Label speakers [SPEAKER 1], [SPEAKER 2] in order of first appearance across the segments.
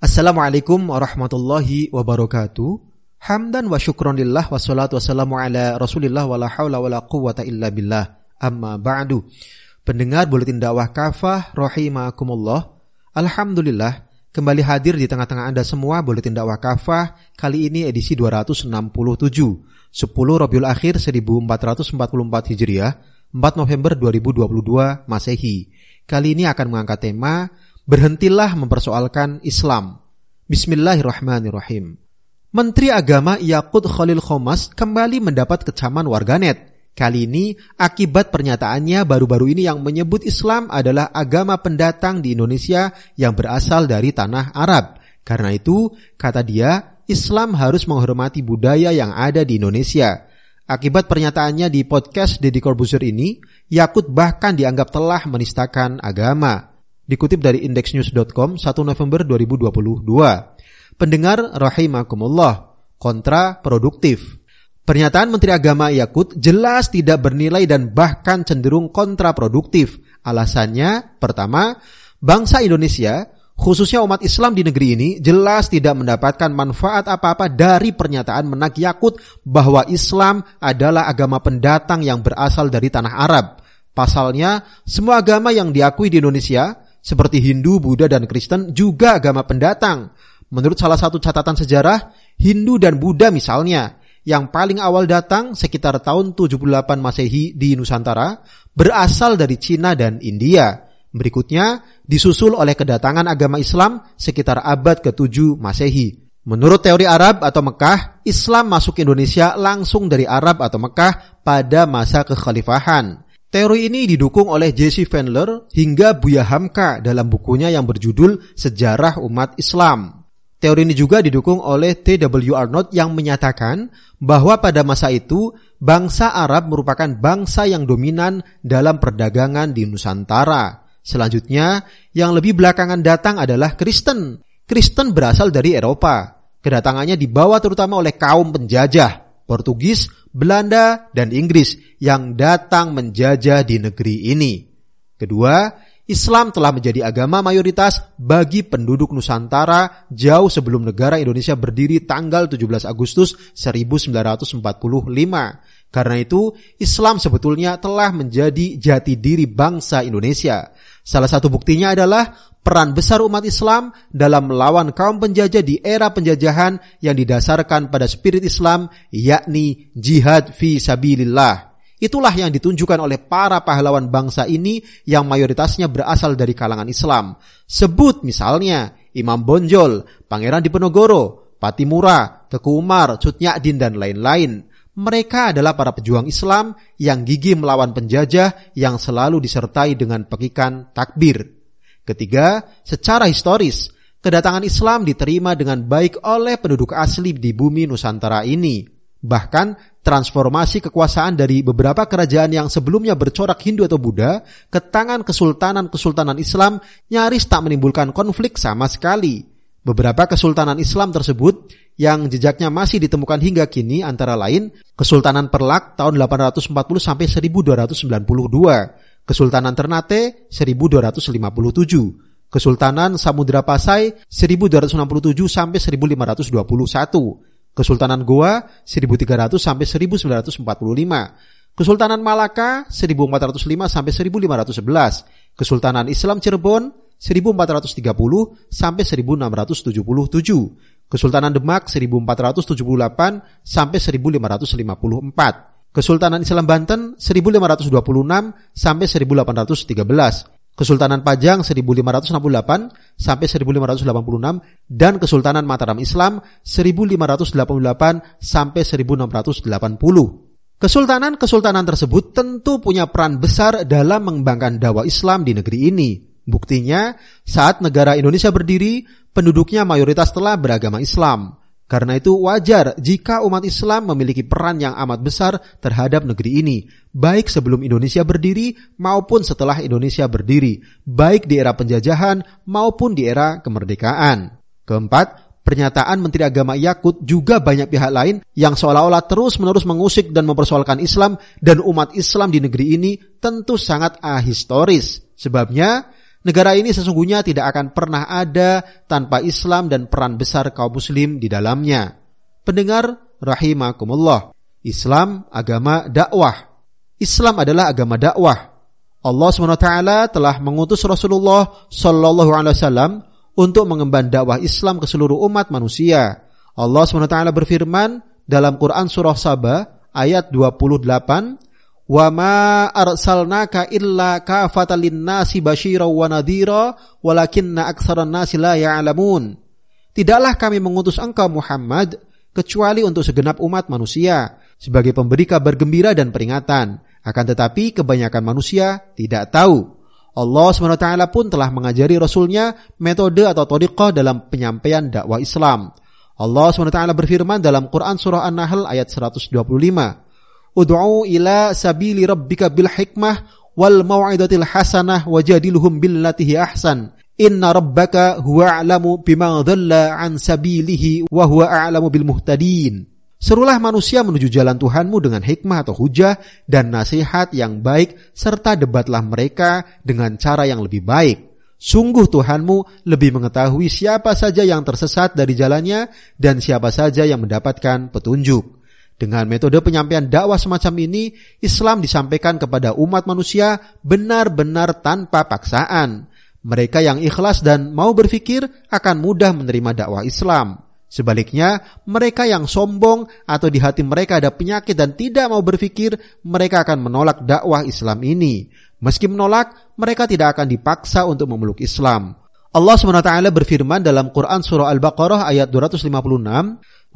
[SPEAKER 1] Assalamualaikum warahmatullahi wabarakatuh. Hamdan wa syukronillah wa salatu wassalamu ala rasulillah wa la hawla wa la quwata illa billah. Amma ba'du. Pendengar Buletin Dakwah Kafah rahimakumullah. Alhamdulillah kembali hadir di tengah-tengah Anda semua Buletin Dakwah Kafah kali ini edisi 267. 10 Rabiul Akhir 1444 Hijriah, 4 November 2022 Masehi. Kali ini akan mengangkat tema Berhentilah mempersoalkan Islam. Bismillahirrahmanirrahim. Menteri Agama Yakut Khalil Khomas kembali mendapat kecaman warganet. Kali ini akibat pernyataannya baru-baru ini yang menyebut Islam adalah agama pendatang di Indonesia yang berasal dari tanah Arab. Karena itu, kata dia, Islam harus menghormati budaya yang ada di Indonesia. Akibat pernyataannya di podcast Deddy Corbuzier ini, Yakut bahkan dianggap telah menistakan agama. Dikutip dari indexnews.com 1 November 2022. Pendengar rahimakumullah, kontraproduktif. Pernyataan Menteri Agama Yakut jelas tidak bernilai dan bahkan cenderung kontraproduktif. Alasannya, pertama, bangsa Indonesia, khususnya umat Islam di negeri ini, jelas tidak mendapatkan manfaat apa-apa dari pernyataan menak Yakut bahwa Islam adalah agama pendatang yang berasal dari tanah Arab. Pasalnya, semua agama yang diakui di Indonesia, seperti Hindu, Buddha, dan Kristen juga agama pendatang. Menurut salah satu catatan sejarah, Hindu dan Buddha misalnya, yang paling awal datang sekitar tahun 78 Masehi di Nusantara, berasal dari Cina dan India. Berikutnya disusul oleh kedatangan agama Islam sekitar abad ke-7 Masehi. Menurut teori Arab atau Mekah, Islam masuk Indonesia langsung dari Arab atau Mekah pada masa kekhalifahan. Teori ini didukung oleh Jesse Fendler hingga Buya Hamka dalam bukunya yang berjudul Sejarah Umat Islam. Teori ini juga didukung oleh T.W. Arnold yang menyatakan bahwa pada masa itu bangsa Arab merupakan bangsa yang dominan dalam perdagangan di Nusantara. Selanjutnya, yang lebih belakangan datang adalah Kristen. Kristen berasal dari Eropa. Kedatangannya dibawa terutama oleh kaum penjajah. Portugis, Belanda, dan Inggris yang datang menjajah di negeri ini. Kedua, Islam telah menjadi agama mayoritas bagi penduduk Nusantara jauh sebelum negara Indonesia berdiri tanggal 17 Agustus 1945. Karena itu, Islam sebetulnya telah menjadi jati diri bangsa Indonesia. Salah satu buktinya adalah peran besar umat Islam dalam melawan kaum penjajah di era penjajahan yang didasarkan pada spirit Islam, yakni jihad fi sabilillah. Itulah yang ditunjukkan oleh para pahlawan bangsa ini yang mayoritasnya berasal dari kalangan Islam. Sebut misalnya Imam Bonjol, Pangeran Diponegoro, Patimura, Teku Umar, Cutnyadin, dan lain-lain. Mereka adalah para pejuang Islam yang gigih melawan penjajah yang selalu disertai dengan pekikan takbir. Ketiga, secara historis, kedatangan Islam diterima dengan baik oleh penduduk asli di bumi Nusantara ini. Bahkan transformasi kekuasaan dari beberapa kerajaan yang sebelumnya bercorak Hindu atau Buddha ke tangan kesultanan-kesultanan Islam nyaris tak menimbulkan konflik sama sekali. Beberapa kesultanan Islam tersebut yang jejaknya masih ditemukan hingga kini antara lain Kesultanan Perlak tahun 840 sampai 1292, Kesultanan Ternate 1257, Kesultanan Samudra Pasai 1267 sampai 1521, Kesultanan Goa 1300 sampai 1945, Kesultanan Malaka 1405 sampai 1511, Kesultanan Islam Cirebon 1430 sampai 1677, Kesultanan Demak 1478 sampai 1554, Kesultanan Islam Banten 1526 sampai 1813, Kesultanan Pajang 1568 sampai 1586 dan Kesultanan Mataram Islam 1588 sampai 1680. Kesultanan-kesultanan tersebut tentu punya peran besar dalam mengembangkan dakwah Islam di negeri ini. Buktinya, saat negara Indonesia berdiri, penduduknya mayoritas telah beragama Islam. Karena itu wajar jika umat Islam memiliki peran yang amat besar terhadap negeri ini, baik sebelum Indonesia berdiri maupun setelah Indonesia berdiri, baik di era penjajahan maupun di era kemerdekaan. Keempat, pernyataan Menteri Agama Yakut juga banyak pihak lain yang seolah-olah terus-menerus mengusik dan mempersoalkan Islam dan umat Islam di negeri ini tentu sangat ahistoris. Sebabnya, Negara ini sesungguhnya tidak akan pernah ada tanpa Islam dan peran besar kaum muslim di dalamnya. Pendengar rahimakumullah. Islam agama dakwah. Islam adalah agama dakwah. Allah SWT telah mengutus Rasulullah Sallallahu Alaihi Wasallam untuk mengemban dakwah Islam ke seluruh umat manusia. Allah SWT berfirman dalam Quran surah Sabah ayat 28 Wa ma arsalnaka illa kafatan linnasi basyira wa nadhira walakinna aktsaran nasi la ya'lamun. Tidaklah kami mengutus engkau Muhammad kecuali untuk segenap umat manusia sebagai pemberi kabar gembira dan peringatan. Akan tetapi kebanyakan manusia tidak tahu. Allah SWT pun telah mengajari Rasulnya metode atau todiqah dalam penyampaian dakwah Islam. Allah SWT berfirman dalam Quran Surah An-Nahl ayat 125. Ud'u ila sabili rabbika bil hikmah wal mau'idatil hasanah wajadiluhum billatihi ahsan. Inna rabbaka huwa a'lamu bima dhalla an sabilihi wa huwa a'lamu bil muhtadin. Serulah manusia menuju jalan Tuhanmu dengan hikmah atau hujah dan nasihat yang baik serta debatlah mereka dengan cara yang lebih baik. Sungguh Tuhanmu lebih mengetahui siapa saja yang tersesat dari jalannya dan siapa saja yang mendapatkan petunjuk. Dengan metode penyampaian dakwah semacam ini, Islam disampaikan kepada umat manusia benar-benar tanpa paksaan. Mereka yang ikhlas dan mau berpikir akan mudah menerima dakwah Islam. Sebaliknya, mereka yang sombong atau di hati mereka ada penyakit dan tidak mau berpikir, mereka akan menolak dakwah Islam ini. Meski menolak, mereka tidak akan dipaksa untuk memeluk Islam. Allah SWT berfirman dalam Quran Surah Al-Baqarah ayat 256,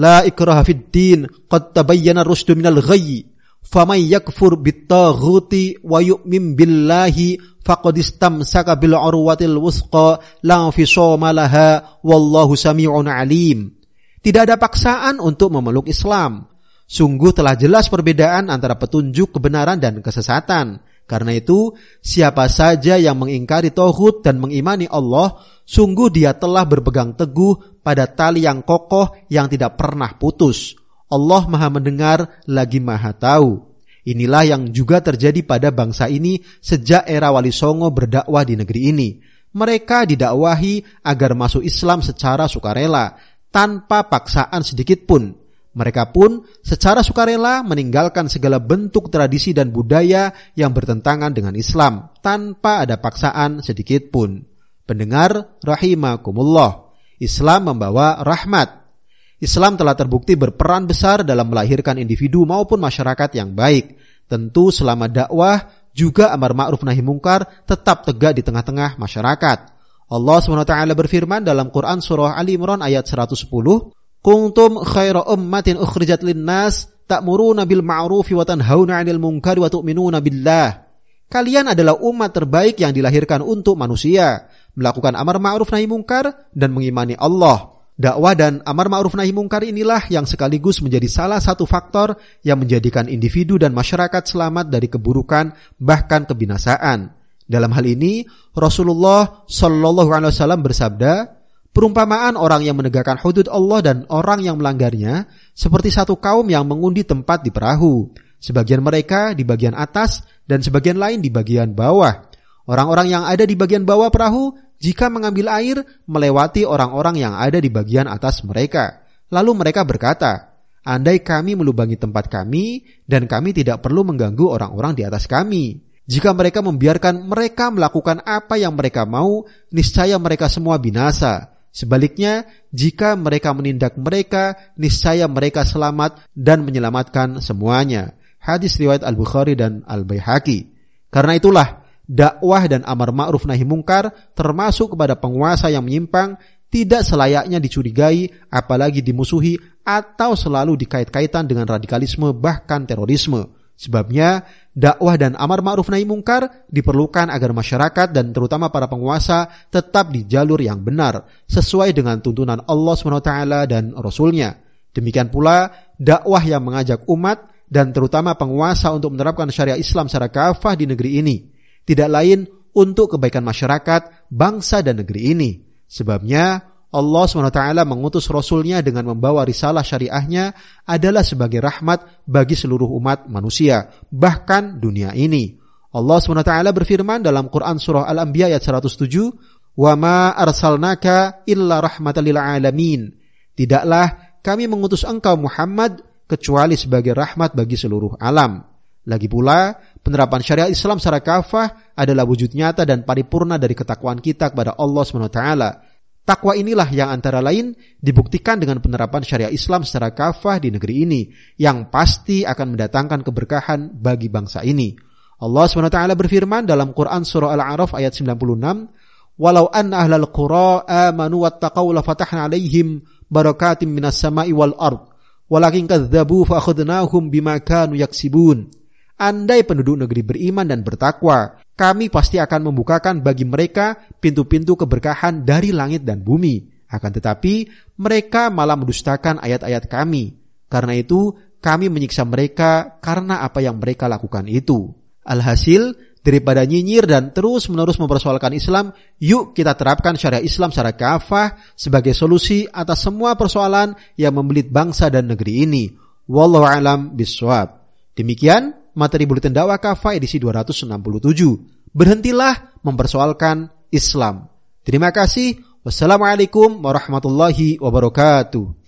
[SPEAKER 1] La ikraha fid din qad tabayyana rusdu minal ghayyi faman yakfur bittaghuti wa yu'min billahi faqad istamsaka bil urwatil wusqa la fisama laha wallahu sami'un alim. Tidak ada paksaan untuk memeluk Islam. Sungguh telah jelas perbedaan antara petunjuk kebenaran dan kesesatan. Karena itu, siapa saja yang mengingkari tauhid dan mengimani Allah, sungguh dia telah berpegang teguh pada tali yang kokoh yang tidak pernah putus. Allah Maha mendengar lagi Maha tahu. Inilah yang juga terjadi pada bangsa ini sejak era Wali Songo berdakwah di negeri ini. Mereka didakwahi agar masuk Islam secara sukarela, tanpa paksaan sedikit pun. Mereka pun secara sukarela meninggalkan segala bentuk tradisi dan budaya yang bertentangan dengan Islam tanpa ada paksaan sedikit pun. Pendengar rahimakumullah, Islam membawa rahmat. Islam telah terbukti berperan besar dalam melahirkan individu maupun masyarakat yang baik. Tentu selama dakwah juga amar ma'ruf nahi mungkar tetap tegak di tengah-tengah masyarakat. Allah SWT berfirman dalam Quran Surah Ali Imran ayat 110, kuntum khaira ummatin ukhrijat linnas ta'muruna bil ma'rufi wa tanhauna 'anil munkari wa tu'minuna billah. Kalian adalah umat terbaik yang dilahirkan untuk manusia, melakukan amar ma'ruf nahi mungkar dan mengimani Allah. Dakwah dan amar ma'ruf nahi mungkar inilah yang sekaligus menjadi salah satu faktor yang menjadikan individu dan masyarakat selamat dari keburukan bahkan kebinasaan. Dalam hal ini, Rasulullah Shallallahu alaihi wasallam bersabda, Perumpamaan orang yang menegakkan hudud Allah dan orang yang melanggarnya seperti satu kaum yang mengundi tempat di perahu. Sebagian mereka di bagian atas dan sebagian lain di bagian bawah. Orang-orang yang ada di bagian bawah perahu jika mengambil air melewati orang-orang yang ada di bagian atas mereka. Lalu mereka berkata, Andai kami melubangi tempat kami dan kami tidak perlu mengganggu orang-orang di atas kami. Jika mereka membiarkan mereka melakukan apa yang mereka mau, niscaya mereka semua binasa. Sebaliknya, jika mereka menindak mereka, niscaya mereka selamat dan menyelamatkan semuanya. Hadis riwayat Al-Bukhari dan Al-Baihaqi. Karena itulah, dakwah dan amar ma'ruf nahi mungkar termasuk kepada penguasa yang menyimpang tidak selayaknya dicurigai, apalagi dimusuhi atau selalu dikait-kaitan dengan radikalisme bahkan terorisme. Sebabnya, dakwah dan amar ma'ruf nahi mungkar diperlukan agar masyarakat dan terutama para penguasa tetap di jalur yang benar, sesuai dengan tuntunan Allah SWT dan Rasulnya. Demikian pula, dakwah yang mengajak umat dan terutama penguasa untuk menerapkan syariah Islam secara kafah di negeri ini. Tidak lain untuk kebaikan masyarakat, bangsa dan negeri ini. Sebabnya, Allah SWT mengutus Rasulnya dengan membawa risalah syariahnya adalah sebagai rahmat bagi seluruh umat manusia, bahkan dunia ini. Allah SWT berfirman dalam Quran Surah Al-Anbiya ayat 107, Wa ma arsalnaka illa rahmatan lil alamin. Tidaklah kami mengutus engkau Muhammad kecuali sebagai rahmat bagi seluruh alam. Lagi pula, penerapan syariat Islam secara kafah adalah wujud nyata dan paripurna dari ketakwaan kita kepada Allah SWT. Takwa inilah yang antara lain dibuktikan dengan penerapan syariat Islam secara kafah di negeri ini, yang pasti akan mendatangkan keberkahan bagi bangsa ini. Allah SWT berfirman dalam Quran Surah Al-A'raf ayat 96, Walau anna ahlal qura amanu wattaqaw la fatahna alaihim barakatim minas sama'i wal ard walakin kadzabu fa akhadnahum bima kanu yaksibun Andai penduduk negeri beriman dan bertakwa, kami pasti akan membukakan bagi mereka pintu-pintu keberkahan dari langit dan bumi. Akan tetapi, mereka malah mendustakan ayat-ayat kami. Karena itu, kami menyiksa mereka karena apa yang mereka lakukan itu. Alhasil, daripada nyinyir dan terus-menerus mempersoalkan Islam, yuk kita terapkan syariat Islam secara kafah sebagai solusi atas semua persoalan yang membelit bangsa dan negeri ini. Wallahu alam biswab. Demikian materi Buletin Dakwah Kafa edisi 267. Berhentilah mempersoalkan Islam. Terima kasih. Wassalamualaikum warahmatullahi wabarakatuh.